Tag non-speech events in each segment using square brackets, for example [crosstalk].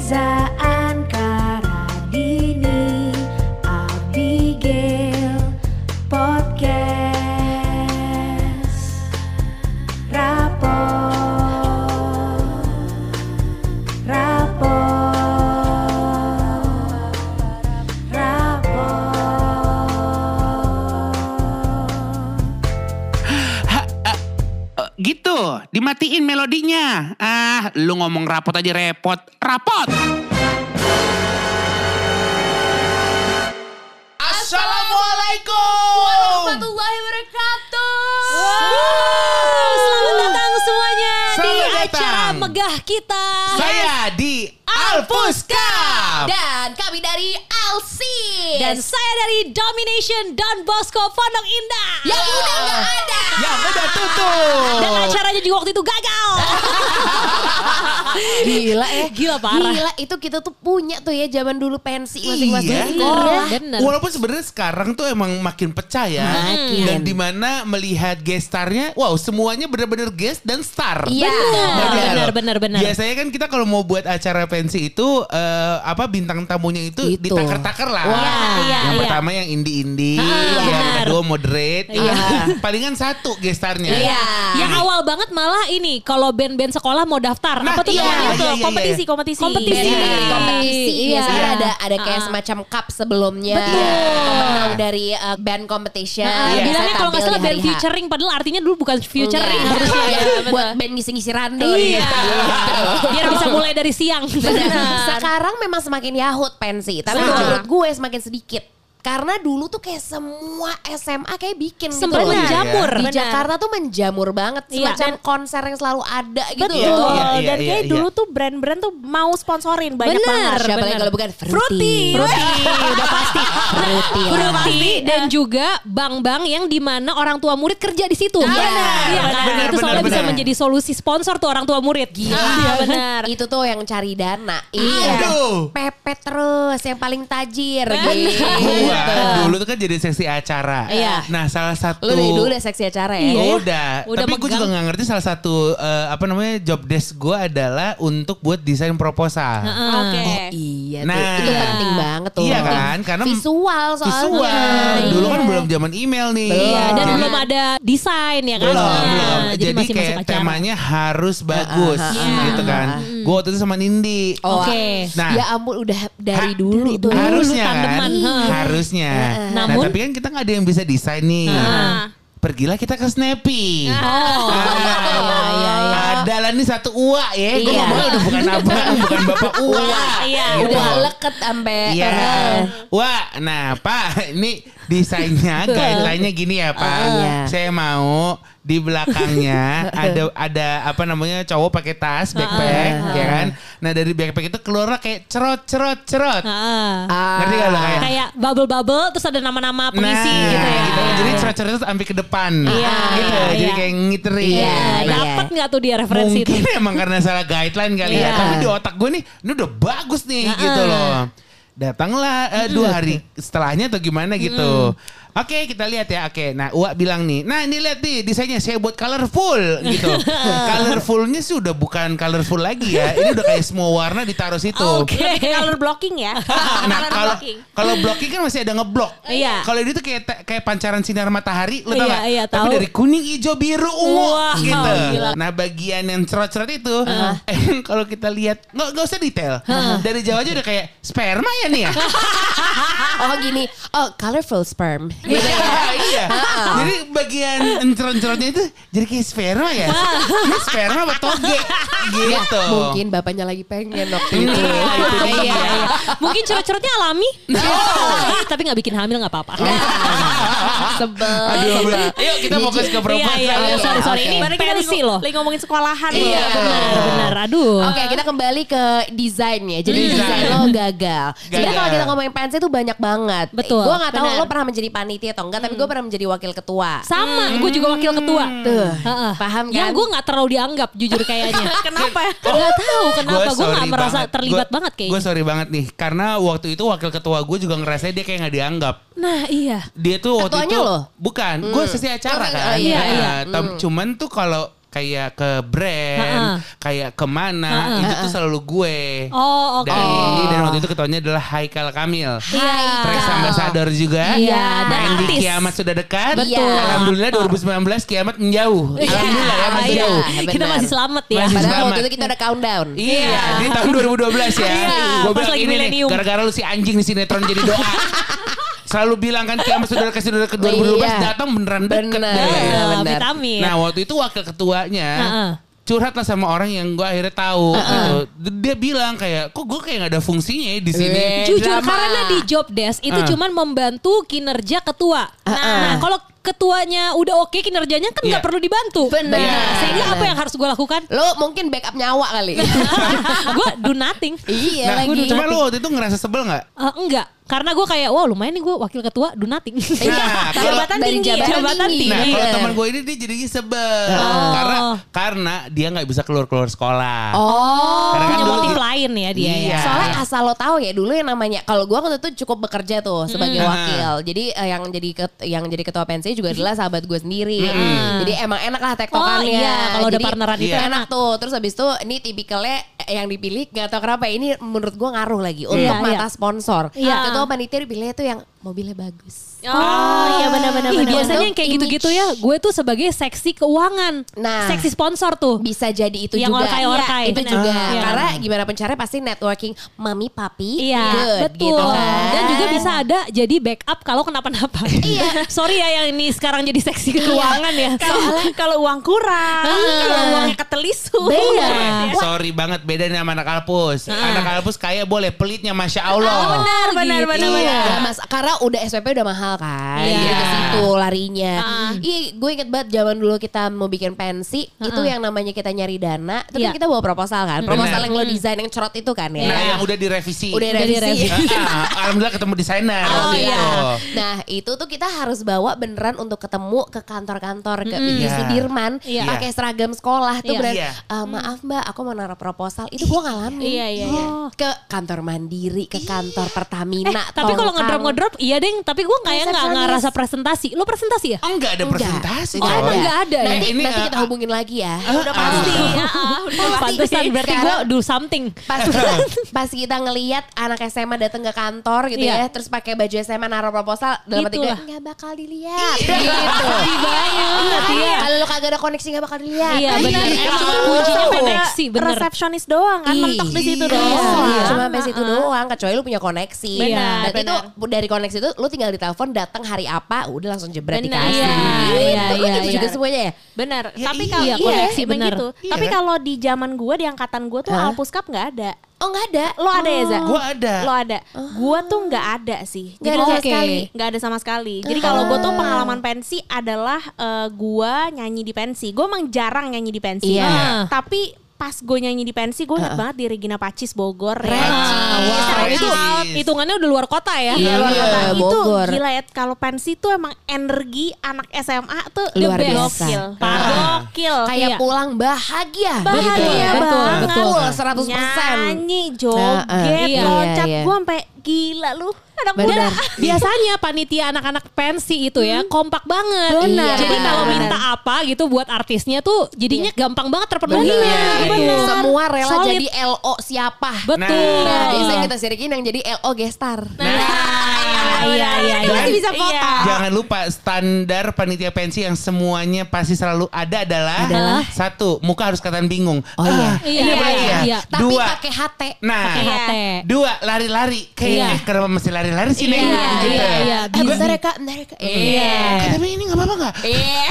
Reza rapot aja repot. Rapot! Assalamualaikum! Warahmatullahi wabarakatuh Selamat datang semuanya di Selamat datang. acara megah kita. Saya di Alpuskap. Dan kami dari Alsi Dan saya dari Domination Don Bosco Pondok Indah. Yang udah gak ada Yang udah tutup. Dan acaranya juga waktu itu gagal. [laughs] Gila eh Gila parah. Gila itu kita tuh punya tuh ya zaman dulu pensi masing-masing Iya. sekolah Bener. Walaupun sebenarnya sekarang tuh emang makin pecah ya. Makin. Dan di mana melihat guest starnya, wow semuanya benar-benar guest dan star. Iya Benar, Benar. benar, benar, benar. Biasanya kan kita kalau mau buat acara pensi itu eh, apa bintang tamunya itu Itu. ditaker-taker lah. Wah. Iya, iya, yang iya. pertama yang indie-indie, Ah, yang kedua moderate, Iya. ah, palingan satu gestarnya. Iya. Yang awal banget malah ini kalau band-band sekolah mau daftar. Nah, apa tuh iya, namanya iya, tuh? iya, iya. kompetisi, kompetisi. Kompetisi. Dari dari kompetisi Iya. biasanya ada ada kayak Ah. semacam cup sebelumnya Betul. pemenang dari uh, band competition Nah, Iya. bilangnya kalau nggak salah band featuring padahal artinya dulu bukan featuring Enggak. harusnya ya. bener. buat band ngisi-ngisi random Iya. gitu. Biar bisa mulai dari siang. Benar. Sekarang memang semakin yahut pensi, tapi menurut gue semakin sedikit. Karena dulu tuh kayak semua SMA kayak bikin Sempat gitu loh. menjamur. Di. Jakarta tuh menjamur banget. Iya. Semacam konser yang selalu ada gitu Betul. loh. Iya, iya, dan iya, kayak iya. dulu tuh brand-brand tuh mau sponsorin banyak Bener. banget. Siapa kalau bukan Fruity. Fruity. Fruity udah pasti. Fruity. Fruity dan juga bank-bank yang di mana orang tua murid kerja di situ. Iya. Iya kan? Benar, itu soalnya bisa menjadi solusi sponsor tuh orang tua murid. Iya benar. Itu tuh yang cari dana. Iya. Aduh. Pepet terus yang paling tajir gitu. Gua dulu tuh kan jadi seksi acara. Iya. Nah salah satu. Lu dari dulu udah seksi acara ya? Iya. Udah. Udah Tapi gue juga nggak ngerti salah satu eh, apa namanya job desk gue adalah untuk buat desain proposal. Oke. Iya Nah. tuh, itu penting banget tuh. Iya kan? Karena visual soalnya. Visual. Dulu kan Iya. belum zaman email nih. Iya, dan Jadi- belum ada desain ya kan. belum, Nah, belum. Jadi, Jadi, masih kayak masuk acara. temanya harus bagus Iya. gitu kan. Gue waktu itu sama Nindi. Oh, Oke. Nah, ya ampun udah dari dulu tuh. harusnya kan, tandeman, harusnya. Nah, Namun- tapi kan kita nggak ada yang bisa desain nih. Pergilah kita ke Snappy. Oh, iya, iya, iya. Ada lah nih satu uak ya. Gue Iya. ngomongnya udah bukan abang, [laughs] bukan bapak uak. Iya. Udah leket sampai Iya. Wah, nah Pak, ini desainnya, [laughs] guideline-nya gini ya Pak. Iya. Saya mau di belakangnya [laughs] ada ada apa namanya cowok pakai tas backpack, ya kan? Nah dari backpack itu keluar kayak cerot cerot cerot. Heeh. Ngerti gak lo kayak? Kayak bubble-bubble terus ada nama-nama pengisi nah, gitu ya. gitu. Jadi cerot cerot itu sampai ke depan. Iya, gitu. iya, Jadi iya. kayak. Iya, Nah, iya. Dapat nggak tuh dia referensi itu? Mungkin emang karena salah guideline kali ya. Iya. Tapi di otak gue nih, ini udah bagus nih gitu loh. Datanglah eh, dua hari setelahnya atau gimana gitu. Oke kita lihat ya. Oke, nah Uwa bilang nih, nah ini lihat nih desainnya saya buat colorful gitu. [laughs] Colorfulnya sih udah bukan colorful lagi ya. Ini udah kayak semua warna ditaruh situ. Oke. Color blocking ya. [laughs] Nah Color kalau blocking. kalau blocking kan masih ada ngeblok. Iya. Kalau ini tuh kayak kayak pancaran sinar matahari, lo tau Iya, gak? iya, Tapi tahu. dari kuning, hijau, biru, ungu Wah, gitu. gila. Nah bagian yang cerot-cerot itu, [laughs] eh, kalau kita lihat nggak nggak usah detail. Dari jauh aja udah kayak sperma ya nih ya. Oh gini, oh colorful sperm. Gitu ya. iya. Jadi bagian cerot-cerotnya itu jadi kayak sperma ya. Ini sperma apa toge gitu. Mungkin bapaknya lagi pengen waktu itu. Nah, itu. Iya, iya. Mungkin cerut-cerutnya alami. [laughs] Tapi nggak bikin hamil nggak apa-apa. Sebel. Aduh, aduh. Ayo kita fokus ke Iya, proposal. iya, iya. Sorry, sorry. Ini pensi loh. lagi ngomongin sekolahan Iya, ya. Benar, benar. Aduh. Oke kita kembali ke desainnya Jadi Desain. desain lo gagal Sebenarnya kalau kita ngomongin pensi itu banyak banget Betul. Gue gak tahu lo pernah menjadi panitia atau enggak Tapi gue pernah menjadi wakil ketua Sama, gue juga wakil ketua. Tuh Heeh. Paham kan? Yang gue nggak terlalu dianggap, jujur kayaknya. [laughs] Kenapa? [laughs] Gak tahu kenapa gue nggak merasa banget. terlibat Gua- banget Gue kayaknya. sorry banget nih karena waktu itu wakil ketua gue juga ngerasa dia kayak nggak dianggap. Nah iya. Dia tuh waktu Ketuanya itu lo? bukan, gue sesi acara Oh, kan. iya, iya. Nah, tam- Cuman tuh kalau kayak ke brand, Ha-ha. kayak ke mana, Ha-ha. itu tuh selalu gue. Oh, oke. Dari dan waktu itu ketuanya adalah Haikal Kamil. Iya. Trax Ambassador juga. Iya, dan di kiamat sudah dekat. Betul. Alhamdulillah 2019 kiamat menjauh. Alhamdulillah ya masih Iya. jauh. Kita masih selamat ya. Masih Padahal selamat. waktu itu kita udah countdown. Iya, di tahun 2012 ya. Iya, Gue bilang ini nih, gara-gara lu si anjing di sinetron jadi doa. [laughs] Selalu bilang kan kiamat sudah dekat sudah dekat 2012 Iya. datang beneran deket Bener. deh. Iya, vitamin. Nah waktu itu wakil ketuanya Heeh. curhat lah sama orang yang gue akhirnya tahu gitu. Dia bilang kayak kok gue kayak gak ada fungsinya ya di sini. Eh, Jujur drama. karena di job desk itu Ah. cuman membantu kinerja ketua. Nah, kalau ketuanya udah oke kinerjanya kan nggak Iya. perlu dibantu. Benar. Nah, sehingga apa yang harus gue lakukan? Lo mungkin backup nyawa kali. [laughs] gue do nothing. iya Nah, lagi. cuma lu waktu itu ngerasa sebel gak? Eh, enggak, karena gue kayak wah lumayan nih gue wakil ketua do nothing. [laughs] Nah, kalau- jabatan dari tinggi. jabatan Jabatan tinggi. Nah Iya. kalau teman gue ini dia jadinya sebel Oh. karena karena dia nggak bisa keluar keluar sekolah. Oh. Karena kan Punya dulu- motif lain ya dia Iya. ya. Soalnya asal lo tahu ya dulu yang namanya kalau gua waktu itu cukup bekerja tuh sebagai Hmm. wakil. Jadi eh, yang jadi ket- yang jadi ketua pensi juga adalah sahabat gue sendiri. Hmm. Jadi emang enak lah tektokannya. Oh, iya, kalau udah partneran itu enak enak. tuh. Terus habis itu ini tipikalnya yang dipilih nggak tahu kenapa ini menurut gua ngaruh lagi untuk Iya, mata iya. sponsor. Iya. Ketua panitia dipilihnya tuh yang mobilnya bagus. Oh, iya benar-benar. Ih, benar. biasanya yang kayak gitu-gitu ya, gue tuh sebagai seksi keuangan. Nah. seksi sponsor tuh. Bisa jadi itu Yang juga. orkai-orkai. Iya, itu Benar. juga. Iya. Karena gimana pun caranya pasti networking mami papi Iya, good betul. gitu kan. Dan juga bisa ada jadi backup kalau kenapa-napa. Iya. [laughs] Sorry ya yang ini sekarang jadi seksi keuangan ya. Soalnya [laughs] kalau uang kurang, kalau uangnya ketelisu. Iya. Sorry banget beda nih sama anak Alpus. Anak Alpus kaya boleh pelitnya masya Allah. Benar, benar, benar, Gitu. benar. Iya, mas, karena udah SPP udah mahal kan. Iya. Jadi ke situ larinya. Ah. Iya, gue inget banget zaman dulu kita mau bikin pensi, itu yang namanya kita nyari dana, Iya. kan kita bawa proposal kan. Proposal Benar. yang lo desain yang cerot itu kan ya. Nah yang udah direvisi. Udah Udah revisi. direvisi. [laughs] Ah, ah, Alhamdulillah ketemu desainer Oh waktu iya. itu. Nah itu tuh kita harus bawa beneran untuk ketemu ke kantor-kantor ke di Iya. Sudirman Iya. pakai seragam sekolah tuh beneran. Iya. "Eh, maaf mbak, aku mau naruh proposal. Itu gue ngalamin. Iya, iya, iya. Ke kantor Mandiri, ke kantor Pertamina. Eh, Tapi kalau Tongkang. ngedrop ngedrop iya deng. Tapi gue kayak nggak nggak Resepsionis. rasa presentasi. Lo presentasi ya? Oh enggak ada Enggak. presentasi Oh, emang nggak ada ya? Nanti, ini, nanti kita hubungin lagi ya. Udah pasti. ya, ah, udah Oh, [laughs] pasti. pantesan berarti gue do something. Pas [laughs] pas kita ngeliat anak SMA datang ke kantor gitu Iya. ya, terus pakai baju SMA naruh proposal dalam hati gue nggak bakal dilihat. gitu. Sedih banget. Iya. Kalau lo kagak ada koneksi nggak bakal dilihat. Iya Kan benar. gitu. Emang kuncinya Ada koneksi bener. Resepsionis doang kan mentok di situ Iya, doang. iya. Cuma sampai situ doang, kecuali lu punya koneksi. Benar, benar. tuh dari koneksi itu lu tinggal ditelepon datang hari apa, udah langsung jebret Benar. dikasih. Iya, iya, Lu iya, gitu iya. juga semuanya ya. Benar. Ya Tapi iya, kalau iya, koneksi emang benar. gitu. Iya. Tapi kalau di zaman gue di angkatan gue tuh Hah? Alpuskap nggak ada. Oh nggak ada. Lo ada ya Za? Gua ada. Lo ada. Gue tuh nggak ada sih. Nggak Jadi ada sama Oke. sekali. nggak ada sama sekali. Jadi kalau gue tuh pengalaman pensi adalah eh, gue nyanyi di pensi. Gue emang jarang nyanyi di pensi. Iya. Tapi pas gue nyanyi di pensi gue ingat banget di Regina Pacis Bogor ya. Ah, wow, itu hitungannya udah luar kota ya. Iya, luar Iya. kota. Nah, itu Bogor. gila ya kalau pensi tuh emang energi anak SMA tuh Luar biasa. Gokil. Parah. Gokil. Kayak Iya. pulang bahagia. bahagia Betul, betul, banget. betul. Full 100%. Nyanyi, joget, Iya, loncat. iya. Gue sampai gila lu. Anak Benar. muda. [laughs] Biasanya panitia anak-anak pensi itu ya kompak banget. Benar. Jadi Benar, kalau benar. minta apa gitu buat artisnya tuh jadinya gampang banget terpenuhi. Benar, gitu. benar. Semua rela Solid. jadi LO siapa. Betul. Nah, biasanya kita sirikin yang jadi LO gestar. Nah, iya iya iya. Masih bisa foto. Iya. Jangan lupa standar panitia pensi yang semuanya pasti selalu ada adalah, Adalah? satu muka harus kelihatan bingung. Oh iya. Iya, ini apa iya, lagi ya? iya. Tapi Dua. pakai HT. Nah, Pakai Iya. HT. dua lari-lari. Kayak Iya. eh, kenapa mesti lari-lari sih Neng? Iya, Gitu. iya, iya. Eh, bentar ya kak, bentar ya kak. Iya. Eh, tapi ini gak apa-apa gak? Iya.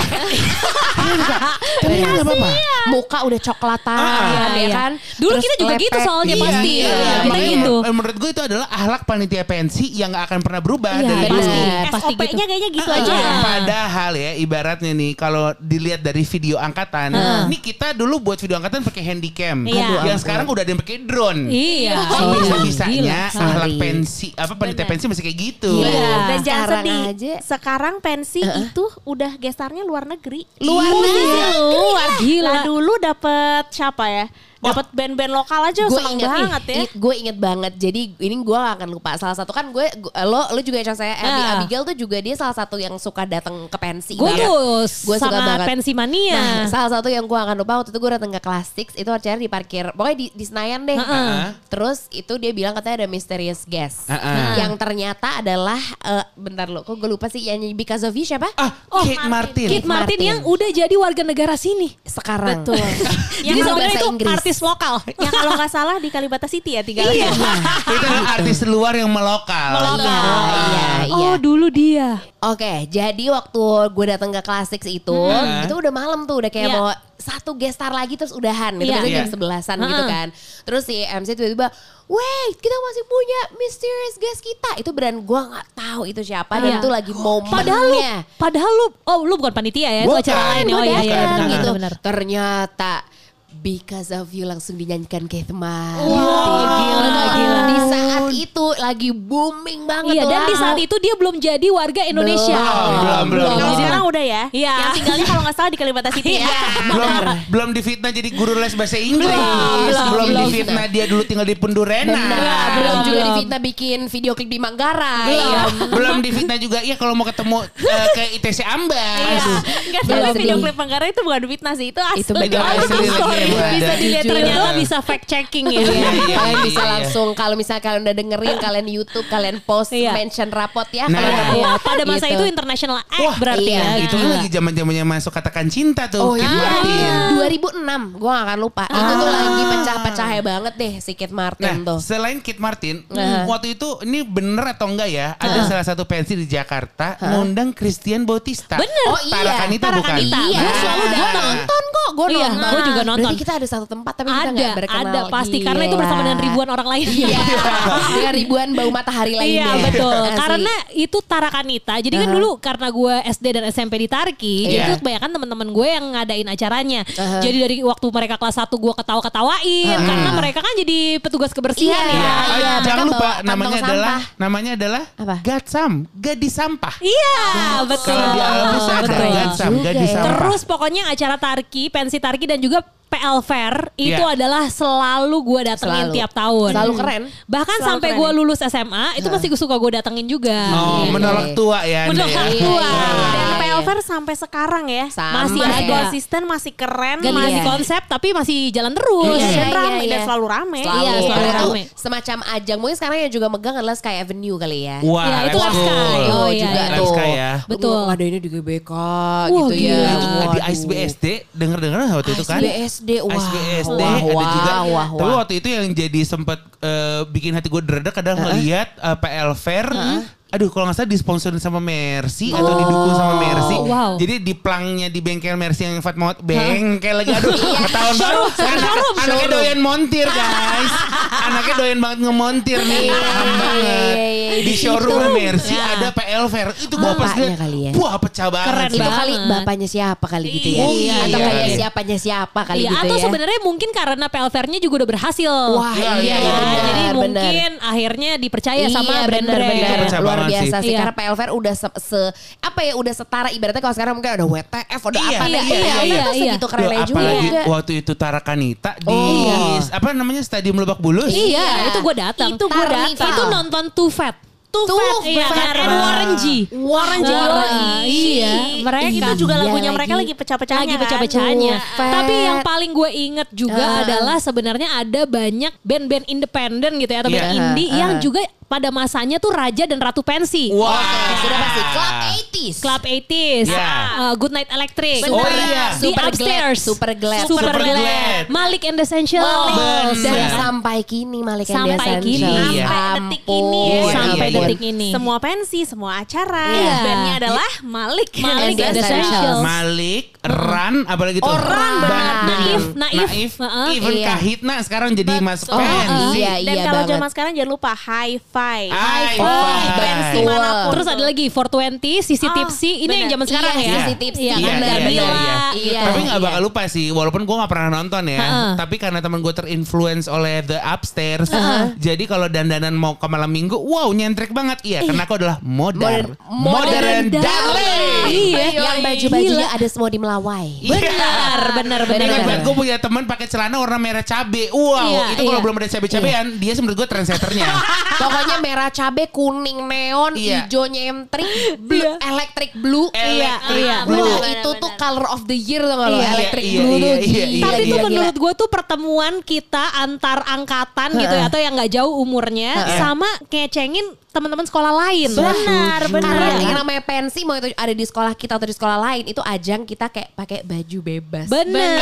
Tapi ini gak apa-apa. Muka udah coklatan, Ah, ya iya. kan? Dulu Terus kita juga gitu soalnya Iya, pasti. iya. Iya, kita gitu. menurut- Menurut gue itu adalah ahlak panitia pensi yang gak akan pernah berubah Iya, dari pasti. dulu. Pasti gitu. SOP-nya kayaknya gitu Ah, aja ya. Padahal ya ibaratnya nih kalau dilihat dari video angkatan, ini kita dulu buat video angkatan pakai handycam. Iya. Yang sekarang udah ada yang pakai drone. Iya. Iya. bisa-bisanya ahlak pensi apa panitia. Pensi masih kayak gitu. Iya. Dan jangan Sekarang sedih. aja. Sekarang pensi itu udah gestarnya luar negeri. Luar negeri. luar. Gila. Lah dulu dapet siapa ya? Dapat band-band lokal aja gue seneng inget banget ya. gue inget banget jadi ini gue gak akan lupa salah satu kan gue gu- lo lo juga yang saya Abby Ah. Abigail tuh juga dia salah satu yang suka datang ke pensi Gue banget. tuh Gue suka banget. pensi mania. Nah, salah satu yang gue akan lupa waktu itu gue datang ke Kelas 6 itu acara di parkir pokoknya di, di Senayan deh. Heeh. Terus itu dia bilang katanya ada mysterious guest Heeh. yang ternyata adalah eh, bentar lo, kok gue lupa sih yang nyanyi Because of You siapa? Ah, Kate Martin. Kit Martin, Martin. yang udah jadi warga negara sini. Sekarang. Betul. [laughs] Jadi Bisa sebenarnya itu Inggris. Artis lokal. [laughs] yang kalau nggak salah di Kalibata City ya tinggalnya. [laughs] itu artis luar yang melokal. Iya, iya, iya. Oh dulu dia. Oke, jadi waktu gue datang ke Class 6 itu, Hmm. itu udah malam tuh, udah kayak Iya. mau satu guest star lagi terus udahan gitu, Iya. biasanya jam Iya. sebelasan Heeh. gitu kan. Terus si MC tiba-tiba, wait kita masih punya mysterious guest kita. Itu beran gue nggak tahu itu siapa dan Iya. itu lagi Padahal lu, momennya. padahal lu, oh lu bukan panitia ya, itu Bukan, acara lain ya. Oh iya iya benar, gitu. benar. Ternyata Because of you langsung dinyanyikan Keith. Wah, gila, gila. Di saat itu lagi booming banget Iya dan di saat itu dia belum jadi warga Indonesia. Belum, belum, belum. Kalau Jadi- sekarang udah ya. Iya. Yang tinggalnya kalau nggak salah di Kalibata City ya. [laughs] belum belum difitnah jadi guru les bahasa Inggris. belum, belum belum. difitnah dia dulu tinggal di Pendurena. Belum Belum, juga belum. difitnah bikin video klip di Manggarai. Belum. Iya. belum difitnah juga ya kalau mau ketemu eh, ke ITC Ambas. Iya. Enggak video klip Manggarai itu bukan fitnah sih, itu asli. Itu story. yang ada. Bisa dilihat. Ternyata Iya. bisa fact checking ya. Iya, Iya, iya, kalian iya, bisa iya. langsung kalau misalnya kalian udah dengerin kalian YouTube kalian post Iya. mention rapot ya Nah. Iya, pada masa Gitu. itu international act Wah, berarti iya, ya. itu kan lagi zaman zamannya masuk katakan cinta tuh Oh iya, Martin. 2006 gue gak akan lupa Itu tuh lagi pecah-pecahnya banget deh si Kid Martin Nah, tuh selain Kid Martin, Nah. waktu itu ini bener atau enggak ya? Ada salah satu pensi di Jakarta ngundang Christian Bautista. Bener. Oh iya Tarakanita bukan? Iya, Gue selalu Gue datang. nonton kok Gue Iya, nonton gua juga nonton. Berarti kita ada satu tempat Tapi kita Ada, gak berkenal ada pasti karena itu Gila. bersama dengan ribuan orang lain. Iya [laughs] Dengan ribuan bau matahari lainnya Iya betul. [laughs] Asli. Karena itu Tarakanita. Jadi kan dulu karena gue SD dan SMP di Tarki, jadi Iya. itu kebanyakan teman-teman gue yang ngadain acaranya. Uh-huh. Jadi dari waktu mereka kelas 1 gue ketawa-ketawain karena mereka kan jadi petugas kebersihan Iya. ya. Ah, Iya, jangan mereka lupa namanya kantong adalah sampah. namanya adalah Apa? Gatsam, gadis sampah. Iya, betul. Kalau di Alabus ada betul. Gatsam, gadis sampah. Terus pokoknya acara Tarki, pensi Tarki dan juga PL Fair itu Iya. adalah selalu gue datengin Selalu. tiap tahun. Selalu keren. Bahkan Selalu sampai gue lulus SMA itu masih gue suka gue datengin juga. Oh, Iya, menolak iya. tua ya Menolak ya. tua. Iya, Iya. PLVR sampai sekarang ya. Sama. Masih Masih ada. konsisten, masih keren, Gak masih masih konsep tapi masih jalan terus. Iya, dan iya, rame iya. dan selalu rame. Selalu. Iya, selalu itu rame. Semacam ajang Mungkin sekarang yang juga megang adalah Sky Avenue kali ya Wah, Ya, itu Live. Sky. Oh, Oh, iya, juga iya. Tuh. Sky ya. Betul. Ngadainnya di GBK Wah, gitu ya. gila. Itu di Waduh. ISBSD, denger-denger waktu itu kan? ISBSD, wah. ISBSD Wah, ada wah, juga. wah, Tapi wah. waktu itu yang jadi sempat eh, bikin hati gue dredek adalah ngelihat eh, PL Fair. Aduh kalau nggak salah disponsorin sama Mercy atau didukung sama Mercy. Wow. Jadi di plangnya di bengkel Mercy yang Fatmawat bengkel lagi aduh [laughs] tahun baru anak, anaknya doyan montir guys. [laughs] anaknya doyan banget ngemontir nih. paham banget. iya, iya. Di showroom situ. Mercy Ya. ada PL Fair. Itu gue pas lihat. kali ya. Wah pecah banget. Keren. Itu banget. kali bapaknya siapa kali gitu ya. Iya, Atau iya, kayak iya. siapanya siapa kali Iya, gitu atau ya. sebenarnya mungkin karena PL Fair-nya juga udah berhasil. Wah Iya, iya, iya, iya, Jadi mungkin akhirnya dipercaya sama Iya, brand-brand. Itu luar biasa sih. sih, Iya. karena PLVR udah se, se- apa ya udah setara ibaratnya kalau sekarang mungkin ada WTF ada Iya, apa iya, iya, PLVR iya, tuh iya. segitu Loh, kerennya juga apalagi waktu itu Tarakanita di Oh. apa namanya Stadium Lebak Bulus. Iya, itu gue datang. Itu gua Tarnival. datang. Itu nonton Too Fat. Iya, Fat. kan? And Warren G. Warren G. Ah, iya, mereka. Itu juga Iya lagunya lagi. mereka lagi pecah-pecahnya lagi kan. pecah-pecahnya. Fat. Tapi yang paling gue inget juga Ah. adalah sebenarnya ada banyak band-band independen gitu ya atau band Iya. indie Ah, yang ah. juga pada masanya tuh raja dan ratu pensi. Wah. Oke, sudah pasti Club 80s. Club 80s, Iya. uh, Good Night Electric, Oh, iya. The Super Upstairs, Glad, Super Glad. Super, Super Glad, Glad. Malik and the Essentials, Bener. Dan Iya. sampai kini Malik and Sampai the kini. Iya. Sampai detik ini ya. Iya, sampai iya, iya. detik ini. Semua pensi, semua acara. Iya. Bandnya adalah Malik. Malik and and the the Essentials. Malik, Ran, apalagi tuh. Oh, Ran, Ban- benar. dan- Naif, Naif. Even Iya. Kahitna sekarang jadi mas pensi. Iya, Dan iya kalau banget. zaman sekarang jangan lupa Hi-Fi. Hi-Fi. Hi-Fi. Oh, Betul. Terus ada lagi 420, Sisi Oh, Tipsy. Ini yang bener. zaman sekarang Iya, ya. Sisi Tipsy. Iya, Iya, kan? iya, iya, iya. Iya. Tapi nggak iya. bakal lupa sih, walaupun gue nggak pernah nonton ya. Heeh. Tapi karena teman gue terinfluence oleh The Upstairs, jadi kalau dandanan mau ke malam minggu, wow nyentrik banget. Iya, karena aku adalah modern, modern, darling. Iya. Yang baju-bajunya ada semua di Melawai. Benar, benar, benar. Benar. banget gue punya teman pakai celana warna merah cabe. Wow, Iya, itu kalau iya. belum ada cabe-cabean, dia menurut gue trendsetternya. [laughs] Pokoknya merah cabe, kuning neon, Iya. hijau nyentrik, blue, electric blue. Electric iya. blue. Wah, Benar, itu benar, tuh color of the year tuh kalau Iya, electric iya, blue iya, tuh iya, iya. Tapi itu gila, menurut gila. gue tuh pertemuan kita antar angkatan gitu ya atau yang nggak jauh umurnya sama ngecengin teman-teman sekolah lain. Benar, benar. Karena Iya. yang namanya pensi mau itu ada di sekolah kita atau di sekolah lain itu ajang kita kayak pakai baju bebas. Benar.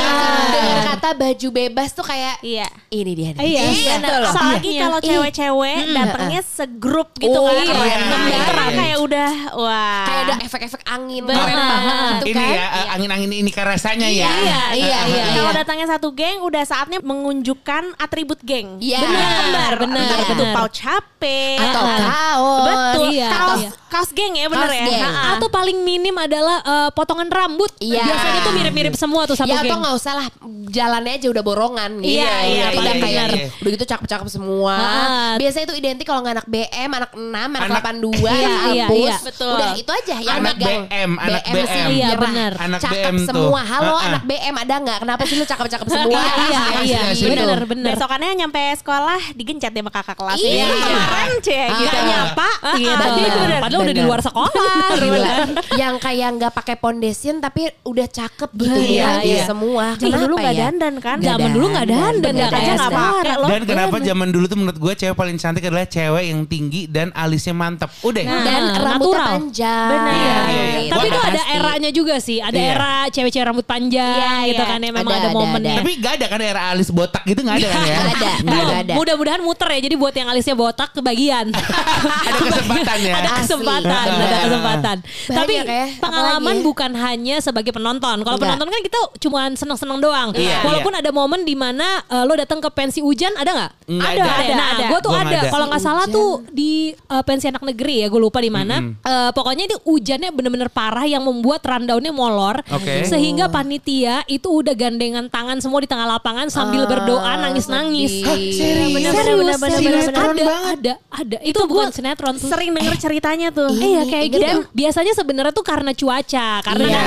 Dengan kata baju bebas tuh kayak Iya. ini dia. nih. Iya, Gitu benar. loh. Apalagi Iya. kalau cewek-cewek datangnya segrup gitu Oh, kan. iya, Keren iya, iya. kayak udah wah. Kayak ada efek-efek angin Benar. keren banget gitu Ini kan. ya eh, angin-angin ini kan rasanya ya. Iya, iya, iya. Kalau datangnya satu geng udah saatnya mengunjukkan atribut geng. Iya. Benar, benar, benar, Itu pouch HP. Atau Iya. Kaos. Betul. Iya. Kaos, Iya. kaos geng ya bener Kaos ya. geng. Ha-ha. Atau paling minim adalah eh, potongan rambut. Iya. Biasanya tuh mirip-mirip semua tuh satu Ya atau geng. nggak usah lah jalannya aja udah borongan gitu. Iya, iya, udah paling kayak benar. udah gitu cakep-cakep semua. Ah. Biasanya itu identik kalau nggak anak BM, anak 6, anak, Anak- 82, Iya, iya, iya. Betul. Udah itu aja yang Anak megang. BM, anak BM. sih Iya, benar. Anak cakep BM tuh. semua. Halo Ah, ah. anak BM ada nggak? Kenapa sih lu cakep-cakep semua? Iya, iya, iya. Asli, asli. Bener, bener. Besokannya nyampe sekolah digencet ya sama kakak kelas. Iya. Iya. Kemarin cie Ah. gitu. Gak nyapa gitu. bener, Padahal udah di luar sekolah. [laughs] Gila. yang kayak nggak pakai foundation tapi udah cakep gitu Iya, ya iya. semua. Kenapa dulu nggak ya? dandan kan? Zaman dulu nggak dandan, nggak aja kayak nggak pakai loh. Dan kenapa zaman dulu tuh menurut gue cewek paling cantik adalah cewek yang tinggi dan alisnya mantep. Udah. Nah. Dan Ah, rambutnya natural. panjang. Iya, iya, iya. Tapi itu ada eranya juga sih. Ada Iya. era cewek-cewek rambut panjang Iya, gitu iya. kan ya. Memang Ada, momennya. ada. Tapi gak ada kan era alis botak gitu gak ada kan ya? Belum. ada. Mudah-mudahan muter ya. Jadi buat yang alisnya botak kebagian. [laughs] [laughs] ada kesempatan ya. ada Asli. kesempatan, Iya. ada kesempatan. Banyak Tapi ya, pengalaman apalagi bukan hanya sebagai penonton. Kalau penonton kan kita cuma seneng-seneng doang. Iya, Walaupun ada momen di mana eh, lo datang ke pensi hujan ada nggak? Nggak ada, ada. Nah, Ada. gue tuh Gua ada. ada. Kalau nggak salah Hujan. tuh di eh, pensi anak negeri ya, gue lupa di mana. Eh, pokoknya itu hujannya bener-bener parah yang membuat rundownnya molor. Oke. Sehingga panitia itu udah gandengan tangan semua di tengah lapangan sambil Ah, berdoa nangis-nangis. Hah, serius? Serius, serius. ada, banget. ada, ada. Itu, bukan sinetron tuh. Sering denger ceritanya tuh. Iya kayak gitu. Dan biasanya sebenarnya tuh karena cuaca, karena Iya.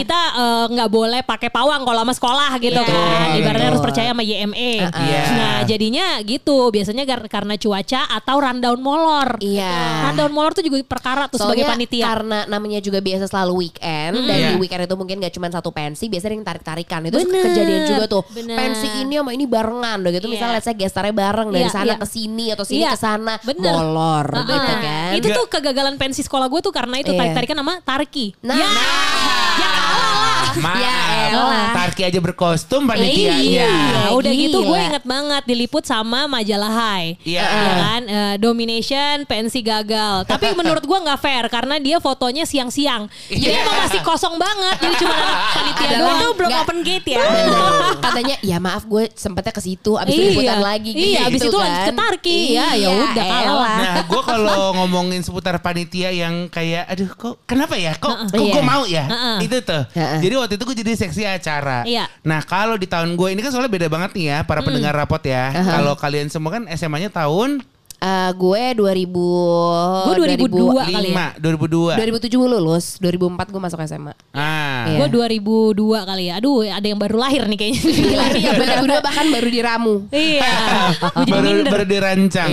Kan kita eh, nggak boleh pakai pawang kalau sama sekolah gitu Iya. kan. Ibaratnya Betul. harus percaya sama YME. Iya. Nah jadinya gitu. Biasanya gar- karena cuaca atau rundown molor. Iya. Rundown molor tuh juga perkara tuh sebagai Soalnya panitia. karena namanya juga biasa selalu weekend dan Iya. di weekend itu mungkin gak cuma satu pensi, biasanya yang tarik-tarikan. Itu Bener. kejadian juga tuh. Bener. Pensi ini sama ini barengan udah gitu Iya. misalnya let's say gestarnya bareng dari Iya, sana iya. ke sini atau sini Iya. ke sana Bener. molor Ah, gitu kan. Itu tuh kegagalan pensi sekolah gue tuh karena itu Iya. tarik-tarikan sama Tarki. Nah, ya, ya kalah lah. [laughs] Maaf. Ya elah. Tarki aja berkostum panitianya. Iya, udah Gila. gitu gue inget banget diliput sama majalah Hai. Iya. Ya kan, Eh, domination, pensi gagal. [laughs] Tapi menurut gue nggak fair karena dia fotonya siang-siang. Jadi Iya. emang masih kosong banget. Jadi cuma [laughs] panitia Adalah- doang. Itu belum open gate ya. Katanya ya maaf gue sempetnya ke situ abis itu liputan lagi gitu Iya, abis itu kan. lanjut ke Tarki. Ya, ya Iya, udah kalah. Nah, gue kalau ngomongin seputar panitia yang kayak, aduh kok kenapa ya? Kok, kok Iya. gue mau ya? Heeh. Itu tuh. Heeh. Jadi waktu itu gue jadi seksi acara. Iya. Nah, kalau di tahun gue ini kan soalnya beda banget nih ya, para pendengar rapot ya. Kalau kalian semua kan SMA-nya tahun Eh, gue 2000 Gue 2002 kali ya. 5, 2002. 2007 lulus, 2004 gue masuk SMA. Ah. Iya. Gue 2002 kali ya. Aduh, ada yang baru lahir nih kayaknya. Gila, [laughs] iya 2002 bahkan baru diramu. iya. [laughs] Baru, minder. baru dirancang.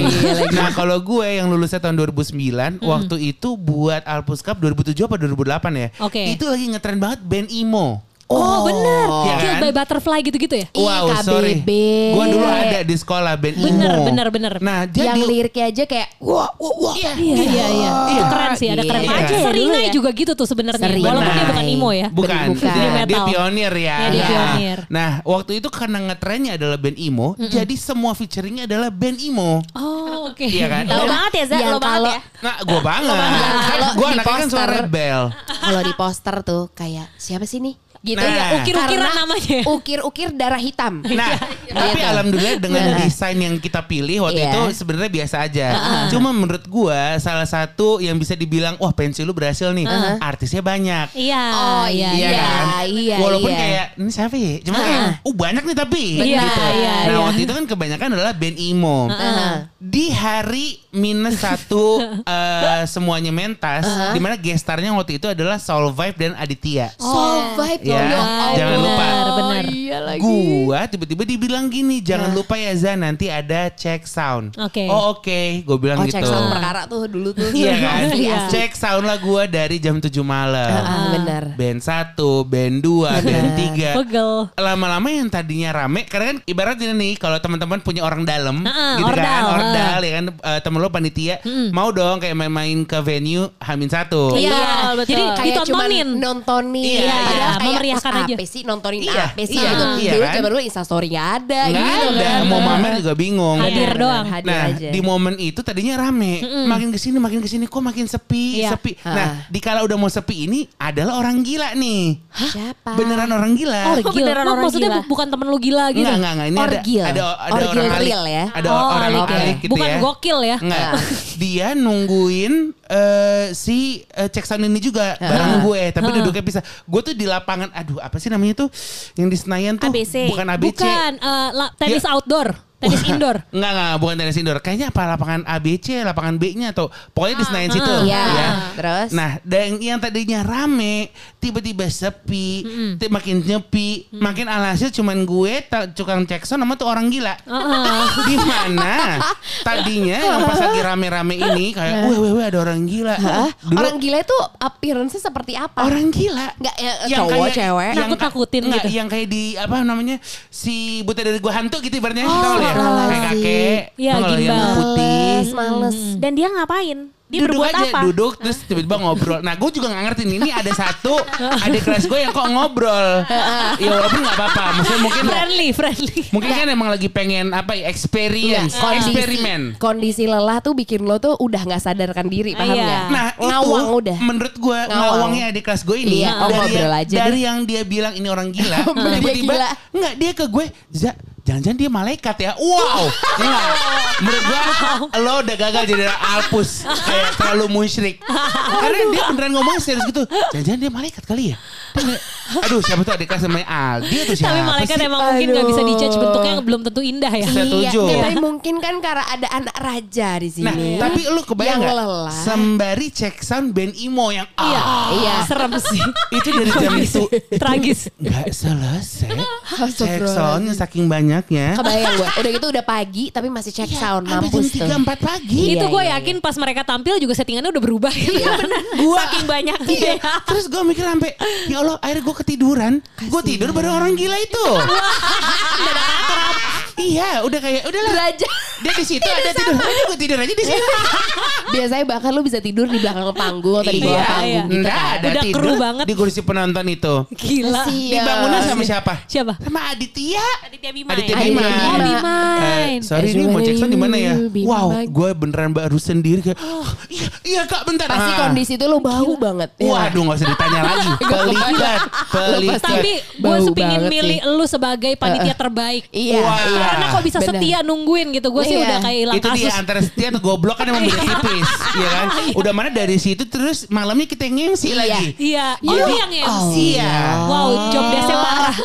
nah kalau gue yang lulusnya tahun 2009, waktu itu buat Alpus Cup 2007 apa 2008 ya? Oke. Itu lagi ngetren banget band emo. Oh, bener. Iya Killed kan? by Butterfly gitu-gitu ya? Ih, Wow, sorry. KBB. Gue dulu ada di sekolah band Bener, emo. bener, bener. Nah, jadi yang liriknya aja kayak wah wah wah. Iya, iya, iya. Itu keren sih, ada keren Iya. aja. ya Seringai ya? juga gitu tuh sebenarnya. Walaupun dia bukan emo ya. Bukan, Bukan. Dia, Dia dia metal. pionir ya. Ya, dia Nah, pionir. Nah, waktu itu karena ngetrennya adalah band emo, jadi semua featuringnya adalah band emo. Oh, oke. Iya kan? Lo banget ya, Za? Yang Lo banget ya. Nah, gue banget. Kalau Gue di anaknya kan suara poster- rebel. Kalau di poster tuh kayak siapa sih nih? Gitu Nah. ya. Ukir-ukiran namanya. Ukir-ukir darah hitam. Nah, tapi Gitu. alhamdulillah dengan desain yang kita pilih waktu Iya. itu sebenarnya biasa aja. Cuma menurut gua salah satu yang bisa dibilang wah pensi lu berhasil nih. Artisnya banyak. Iya. Oh, iya, Iya kan? iya, Walaupun iya. kayak ini siapa ya? Cuma kayak oh banyak nih tapi Iya, gitu. iya, nah, iya. waktu itu kan kebanyakan adalah band emo. Di hari minus satu [laughs] eh, semuanya mentas, di mana gestarnya waktu itu adalah Soul Vibe dan Aditya. Soul vibe Ya, loh. Ya jangan lupa. Benar. Iya lagi. Gua tiba-tiba dibilang gini, jangan lupa ya Zan nanti ada check sound. Oke. Oh oke, gue bilang Oh gitu. cek sound perkara tuh dulu tuh. Iya kan? [laughs] Iya. asli. Check sound lah gue dari jam 7 malam. Ah, benar. Band 1, band 2, band 3. Pegel. Lama-lama yang tadinya rame karena kan ibaratnya nih kalau teman-teman punya orang dalam Heeh, gitu ordal, kan, ordal ya kan eh, temen lo panitia mau dong kayak main-main ke venue Hamin satu. Iya. Betul, betul. Jadi Kayak ditontonin. nontonin. Iya, Padahal iya. kayak Memeriahkan terus aja. Apa sih nontonin Iya, apa sih iya, gitu. iya dulu kan? zaman dulu instastory nggak ada Nggak gitu ada, kan. mau mamer juga bingung. Hadir Benar, doang. Hadir Nah aja. di momen itu tadinya rame, makin ke sini makin ke sini kok makin sepi, Iya. sepi. Ha. Nah di kala udah mau sepi ini adalah orang gila nih, Siapa? beneran orang gila. Oh, Oh, gila. beneran Mak- orang maksudnya gila. bu- bukan temen lu gila gitu. Enggak, enggak, enggak. Ini Orgil. ada ada, ada Orgil orang alik. real ya? Ada Oh, orang alik ya. alik gitu Bukan ya. gokil ya. Enggak. Dia nungguin eh, si eh, cek sound ini juga bareng gue, tapi duduknya pisah. Gue tuh di lapangan, aduh apa sih namanya tuh yang di Senayan tuh? ABC. Bukan ABC. Bukan eh, la- tenis Ya. outdoor, tenis indoor. [laughs] Enggak, enggak, bukan tenis indoor. Kayaknya apa lapangan ABC, lapangan B-nya atau pokoknya di Senayan situ. Iya. ya. Terus? Nah, dan yang tadinya rame, tiba-tiba sepi, ti- makin nyepi, makin alhasil cuman gue, tukang cek sound sama tuh orang gila. Di [laughs] mana tadinya yang pas lagi rame-rame ini kayak, weh, weh, weh, ada orang gila. Hah? Dulu Orang gila itu appearance-nya seperti apa? orang gila. Nggak, ya, Yang cowok, kayak- cewek? yang- Nakut-nakutin enggak, gitu. Yang kayak di apa namanya si buta dari gua hantu gitu ibaratnya. Oh, Tahu ya? Kayak kakek. Nggak lo, yang gimbal. putih. Males, males. Dan dia ngapain? Dia duduk berbuat aja, apa? duduk terus tiba-tiba ngobrol. Nah, gue juga gak ngerti nih. Ini ada satu adik kelas gue yang kok ngobrol. ya walaupun gak apa-apa. Maksudnya mungkin friendly, friendly. mungkin kan emang lagi pengen apa ya experience, Nggak, kondisi, eksperimen. kondisi lelah tuh bikin lo tuh udah nggak sadarkan diri, paham Iya. nggak? Nah ngawang itu udah. menurut gue Ngawang. ngawangnya adik kelas gue ini Iya, oh, dari, ngobrol aja dari deh. yang dia bilang ini orang gila [laughs] tiba-tiba gila. enggak dia ke gue Za jangan-jangan dia malaikat ya wow [laughs] enggak menurut gue lo udah gagal jadi alpus kayak terlalu musyrik karena dia beneran ngomongnya serius gitu jangan-jangan dia malaikat kali ya aduh siapa tuh adik kelas namanya Aldi atau siapa Tapi malaikat sih? emang mungkin gak bisa dijudge bentuknya belum tentu indah ya. Saya Setuju. Iya, tapi mungkin kan karena ada anak raja di sini. Nah, tapi lu kebayang Yang nggak? lelah. Sembari cek sound band emo yang Iya, ah, Iya. Serem sih. itu dari jam itu Tragis. nggak selesai. cek soundnya saking banyaknya. Kebayang gue. [laughs] Udah gitu udah pagi tapi masih check sound Sampai jam mampus tuh. tiga empat pagi. Iya, itu gue iya, yakin pas mereka tampil juga settingannya udah berubah gitu. Iya. [laughs] Gua Saking banyaknya. Iya. Terus gue mikir sampai ya Allah, akhirnya gue ketiduran. Gue tidur bareng orang gila itu. [laughs] iya, udah kayak udahlah. Derajat. Dia di situ ada tidur. Aja gue tidur aja di situ. [laughs] Biasanya bahkan lu bisa tidur di belakang panggung atau di bawah Iya, panggung iya. gitu Nggak kan. ada Udah tidur kru banget. di kursi penonton itu. Gila. Dibangunnya sama siapa? Siapa? Sama Aditya. Aditya Bima Aditya ya? Bima. Aditya Oh, Bima. Eh, sorry nih mau cek sound di mana ya? Bima Wow, gue beneran baru sendiri kayak, iya, iya kak bentar. Pasti Ah. kondisi itu lu bau banget. ya. Waduh gak usah ditanya lagi. [laughs] Pelit pasti- Tapi gue sepingin milih lu sebagai panitia terbaik. Iya, Wah. Iya. Karena kok bisa Bener. setia nungguin gitu. Gue sih Iya. udah kayak hilang itu kasus. dia antara setia atau goblok kan emang beda tipis ya kan udah mana dari situ terus malamnya kita yang MC Iya. lagi Iya, Oh, itu yang MC. Iya. Wow, job desk-nya parah.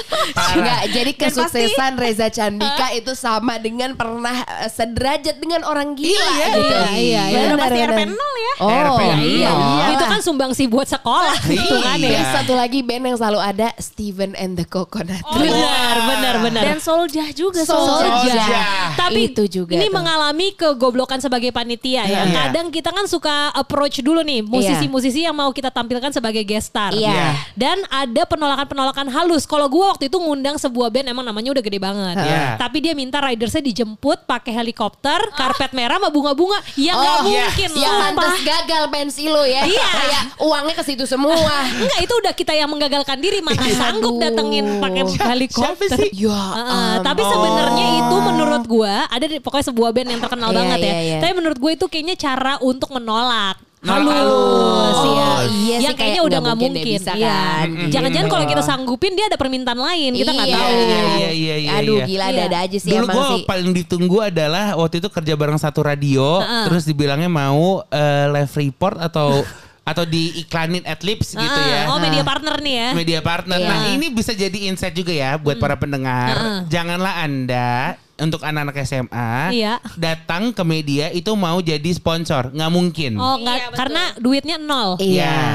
Enggak, jadi kesuksesan Reza Candika itu sama dengan pernah eh, sederajat dengan orang gila Iya, gitu. iya, iya, iya. Pasti. RP 0 ya. Oh, RP Iya, Iya. iya. Itu kan sumbangsi buat sekolah gitu kan Iya. ya. Terus satu lagi band yang selalu ada Steven and the Coconut. Benar, benar, benar. Dan Soljah juga Soljah. Soljah. Tapi Itu juga ini tuh. mengalami kegoblokan sebagai panitia ya. Iya. Kadang kita kan suka approach dulu nih musisi-musisi yang mau kita tampilkan sebagai guest star. Iya. Iya. Dan ada penolakan-penolakan halus. Kalau gue waktu itu ngundang sebuah band emang namanya udah gede banget. Iya. Tapi dia minta ridersnya dijemput pakai helikopter, karpet merah sama bunga-bunga. Ya nggak Oh, iya. mungkin Ya lah. pantas gagal pensi lo ya. Iya. Kayak uangnya ke situ semua. [laughs] Enggak itu udah kita yang menggagalkan diri mana sanggup datengin pakai helikopter. siapa sih? Ya Heeh, tapi ampun. Sebenarnya itu menurut gua ada di, pokoknya sebuah band yang terkenal Iya, banget ya. iya, iya. Tapi menurut gue itu kayaknya cara untuk menolak. Nol halus. Oh, ya. iya sih, yang kayaknya kayak udah nggak mungkin mungkin. bisa Iya. kan. Jangan-jangan kalau kita Iya. sanggupin dia ada permintaan lain. Kita nggak Iya. tahu. Iya, iya, iya, iya, Aduh iya. gila Iya. ada-ada aja sih Dulu gue sih. paling ditunggu adalah waktu itu kerja bareng satu radio, terus dibilangnya mau eh, live report atau [laughs] atau diiklanin at lips gitu ya. Oh media partner nih ya. Media partner. Iya. Nah ini bisa jadi insight juga ya buat para pendengar. Janganlah anda untuk anak-anak SMA Iya. datang ke media itu mau jadi sponsor, nggak mungkin. Oh Iya, nggak betul. karena duitnya nol. Iya,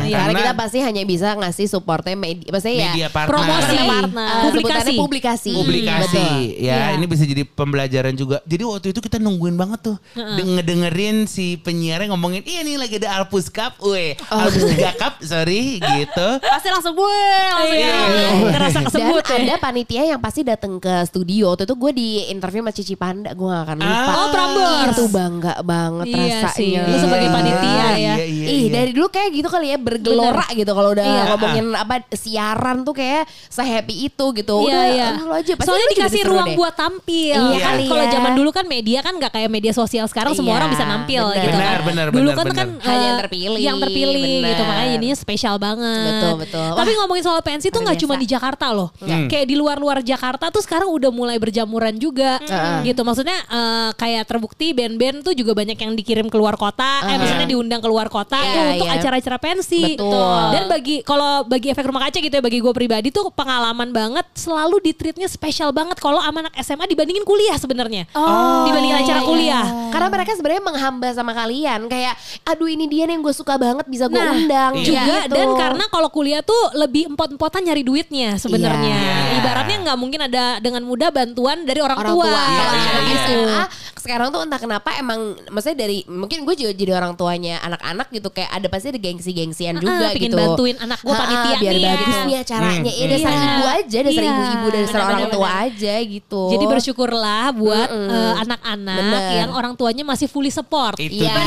Iya, karena karena- kita pasti hanya bisa ngasih supportnya media, maksudnya ya Media partner. Promosi, eh, partner. sebutannya publikasi. publikasi. publikasi Betul. ya Iya. ini bisa jadi pembelajaran juga jadi waktu itu kita nungguin banget tuh de- ngedengerin si penyiarnya ngomongin iya nih lagi ada Alpus Cup weh Oh. Alpus 3 Cup sorry gitu Pasti langsung gue langsung Iya. gitu. Ngerasa kesebut Dan ya. ada panitia yang pasti datang ke studio. Waktu itu gue di interview sama Cici Panda, gue gak akan lupa. Oh, Prambors. Itu bangga banget Iya sih, rasanya. lu sebagai panitia ya. Iya, iya, Ih iya. dari dulu kayak gitu kali ya bergelora gitu kalau udah Iya. ngomongin apa siaran tuh kayak sehappy itu gitu. Iya, Udah iya. lu aja. Pasti Soalnya dikasih ruang deh. buat tampil. Iya kan kali kalau ya. zaman dulu kan media kan nggak kayak media sosial sekarang semua Iya, orang bisa nampil benar. gitu Benar, kan. benar, dulu benar, kan benar. kan Hanya yang eh, terpilih, Yang terpilih gitu makanya jadinya spesial banget. Betul, betul. Tapi ngomongin soal pensi tuh nggak cuma di Jakarta loh. Kayak di luar-luar Jakarta tuh sekarang udah mulai berjamuran juga gitu. Maksudnya eh, kayak terbukti band-band tuh juga banyak yang dikirim keluar kota, eh maksudnya diundang keluar kota Iya, tuh untuk iya. acara-acara pensi. Betul. Dan bagi kalau bagi efek rumah kaca gitu ya bagi gue pribadi tuh pengalaman banget selalu di treatnya spesial banget kalau sama anak SMA dibandingin kuliah sebenarnya. Dibandingin acara kuliah. Karena mereka sebenarnya menghamba sama kalian kayak aduh ini dia nih yang gue suka banget bisa gue Nah, undang juga gitu. dan karena kalau kuliah tuh lebih empot-empotan nyari duitnya sebenarnya. Iya. Ibaratnya nggak mungkin ada dengan mudah bantuan dari orang, orang tua. Tua. Iya, Kalau iya, anak iya. SMA sekarang tuh entah kenapa emang maksudnya dari mungkin gue juga jadi orang tuanya anak-anak gitu kayak ada pasti ada gengsi-gengsian Ah, juga pingin gitu. bantuin anak gue panitia biar nih, bagus gitu. nih acaranya. Hmm, Ya dasar hmm. ibu aja, dasar Iya. ibu-ibu, dasar orang tua benar. aja gitu. Jadi bersyukurlah buat Mm-mm. eh, anak-anak Bener. yang orang tuanya masih fully support. itu Iya. dia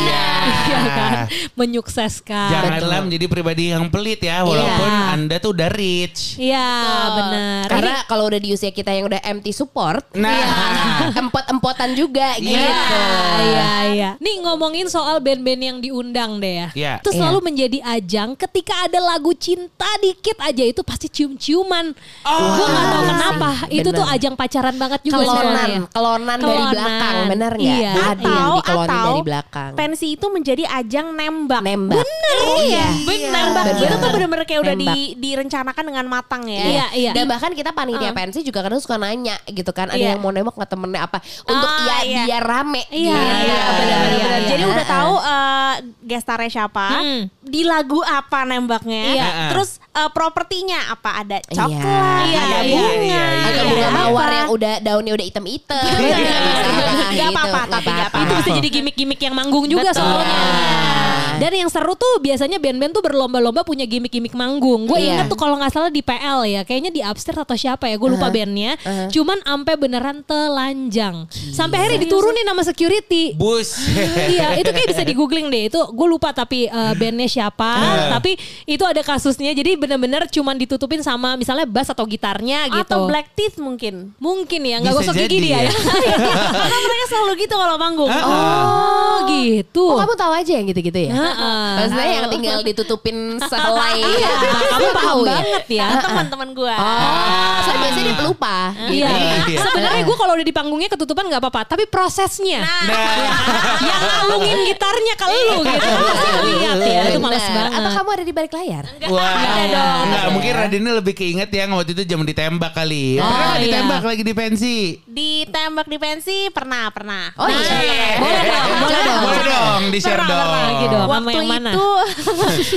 Iya kan? [laughs] Menyukseskan. janganlah menjadi pribadi yang pelit ya walaupun Iya. anda tuh udah rich Iya, benar. Karena kalau udah di usia kita yang udah empty support, nah [laughs] empot-empotan juga Iya. gitu. Iya, iya. Nih ngomongin soal band-band yang diundang deh ya. Iya. Itu selalu menjadi ajang ketika ada lagu cinta dikit aja itu pasti cium-ciuman. Gue gak tahu kenapa. Itu Bener. tuh ajang pacaran banget juga Kelonan, kelonan dari Kelonan. belakang, bener nggak? Iya. Ada yang Atau dikelonin atau dari belakang. pensi itu menjadi ajang nembak. Nembak. Bener. Iya. Bener. Nembak Bener. itu tuh bener-bener kayak udah di, direncanakan dengan matang ya. Iya, iya. Dan bahkan kita panitia pensi juga kadang suka nanya gitu kan, ada Iya. yang mau nembak nggak temennya apa untuk Ah, ya iya. biar rame. Iya, gitu. iya, Iya, iya, iya. Jadi udah Heeh. tahu eh, gestarnya siapa, Hmm. di lagu apa nembaknya, Iya. terus eh, propertinya apa ada Iya. coklat, Iya, ada iya, bunga, iya, iya. Atau Iya. bunga ada mawar yang udah daunnya udah. Bener. Nggak masalah, Nggak gitu. apa-apa, tapi nggak Itu bisa jadi gimmick-gimmick yang manggung juga soalnya. Dan yang seru tuh biasanya band-band tuh berlomba-lomba punya gimmick-gimmick manggung. Gue Iya. inget tuh kalau nggak salah di PL ya, kayaknya di Upstairs atau siapa ya, gue lupa bandnya. Cuman ampe beneran telanjang. Sampai akhirnya diturunin sama security. bus [laughs] iya, itu kayak bisa di googling deh. Itu gue lupa tapi eh, bandnya siapa. tapi itu ada kasusnya. Jadi bener-bener cuman ditutupin sama misalnya bass atau gitarnya gitu. Atau black teeth mungkin. Mungkin ya, nggak gosok gigi dia ya. ya. [laughs] Karena mereka selalu gitu kalau manggung. oh, gitu. Oh, kamu tahu aja yang gitu-gitu ya? Heeh. Maksudnya yang tinggal ditutupin sehelai. [laughs] Iya, nah, kamu paham banget ya. Teman-teman gue. Oh, so biasanya dia pelupa. Iya, Iya. sebenarnya gue kalau udah di panggungnya ketutupan nggak apa-apa, tapi prosesnya nah yang ngalungin gitarnya ke lu gitu, pasti lihat ya, itu males banget. Atau kamu ada di balik layar? Wah, Ada dong. Enggak, mungkin Radina lebih keinget ya waktu itu jam ditembak kali. Oh, Pernah nggak iya. ditembak lagi di pensi? Ditembak di pensi pernah pernah. Oh iya. Boleh dong, boleh dong. Di share dong. lagi dong. Waktu yang mana? itu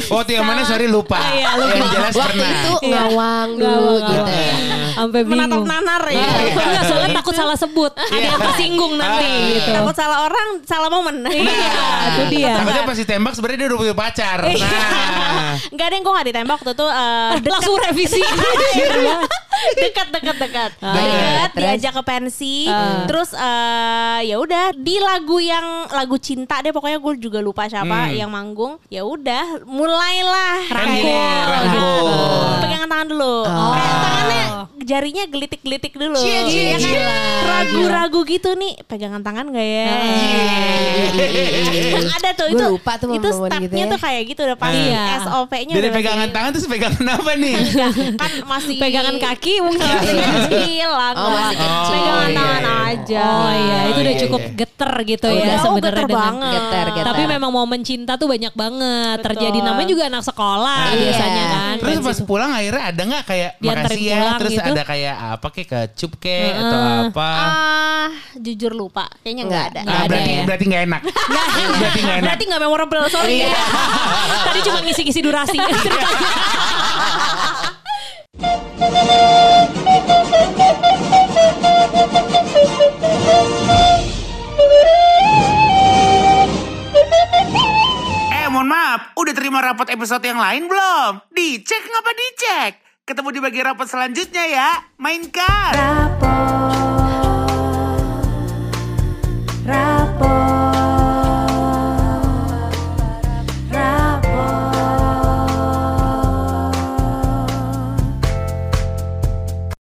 Waktu yang mana sorry lupa. Ah, iya, lupa. Yang jelas Waktu pernah. itu Iya. ngawang dulu gitu. ngawang. Sampai menatap bingung. nanar ya. Iya, Enggak, soalnya takut salah sebut. Ada yang tersinggung nanti Ah. gitu. Takut salah orang, salah momen. Iya, itu dia. Takutnya pas ditembak sebenarnya dia udah punya pacar. Nah. Enggak ada yang gue gak ditembak waktu itu eh, [laughs] Langsung revisi. [laughs] dekat dekat dekat Ah. dekat diajak ke pensi terus eh, ya udah di lagu yang lagu cinta deh pokoknya gue juga lupa siapa Hmm. yang manggung ya udah mulailah rangkul. gitu. pegangan tangan dulu kayak tangannya jarinya gelitik-gelitik dulu Cie, cie, Ya kan? cie. ragu-ragu gitu nih pegangan tangan gak ya Iya, ada tuh itu lupa tuh itu gitu ya. tuh kayak gitu udah pasti Iya. SOP-nya Dari pegangan tangan terus pegangan apa nih? kan masih Pegangan kaki mungkin. masih kecil lah Oh, masih kecil. pegangan Oh, tangan iya. aja Oh iya, itu Oh, udah iya, cukup iya. geter gitu ya oh, sebenarnya geter banget. Geter, Tapi memang momen cinta tuh banyak banget Betul. terjadi. Namanya juga anak sekolah Iya. biasanya kan. Terus pas pulang akhirnya ada nggak kayak makasih ya terus gitu? ada kayak apa kayak kecup kek atau apa? ah jujur lupa kayaknya nggak ada Nggak Ah, ada berarti ya? berarti nggak enak. berarti nggak enak. berarti nggak memorable sorry Iya. ya Tadi cuma ngisi-ngisi durasi. [laughs] [laughs] maaf, udah terima rapot episode yang lain belum? Dicek ngapa dicek? Ketemu di bagian rapot selanjutnya ya. Mainkan. Rapot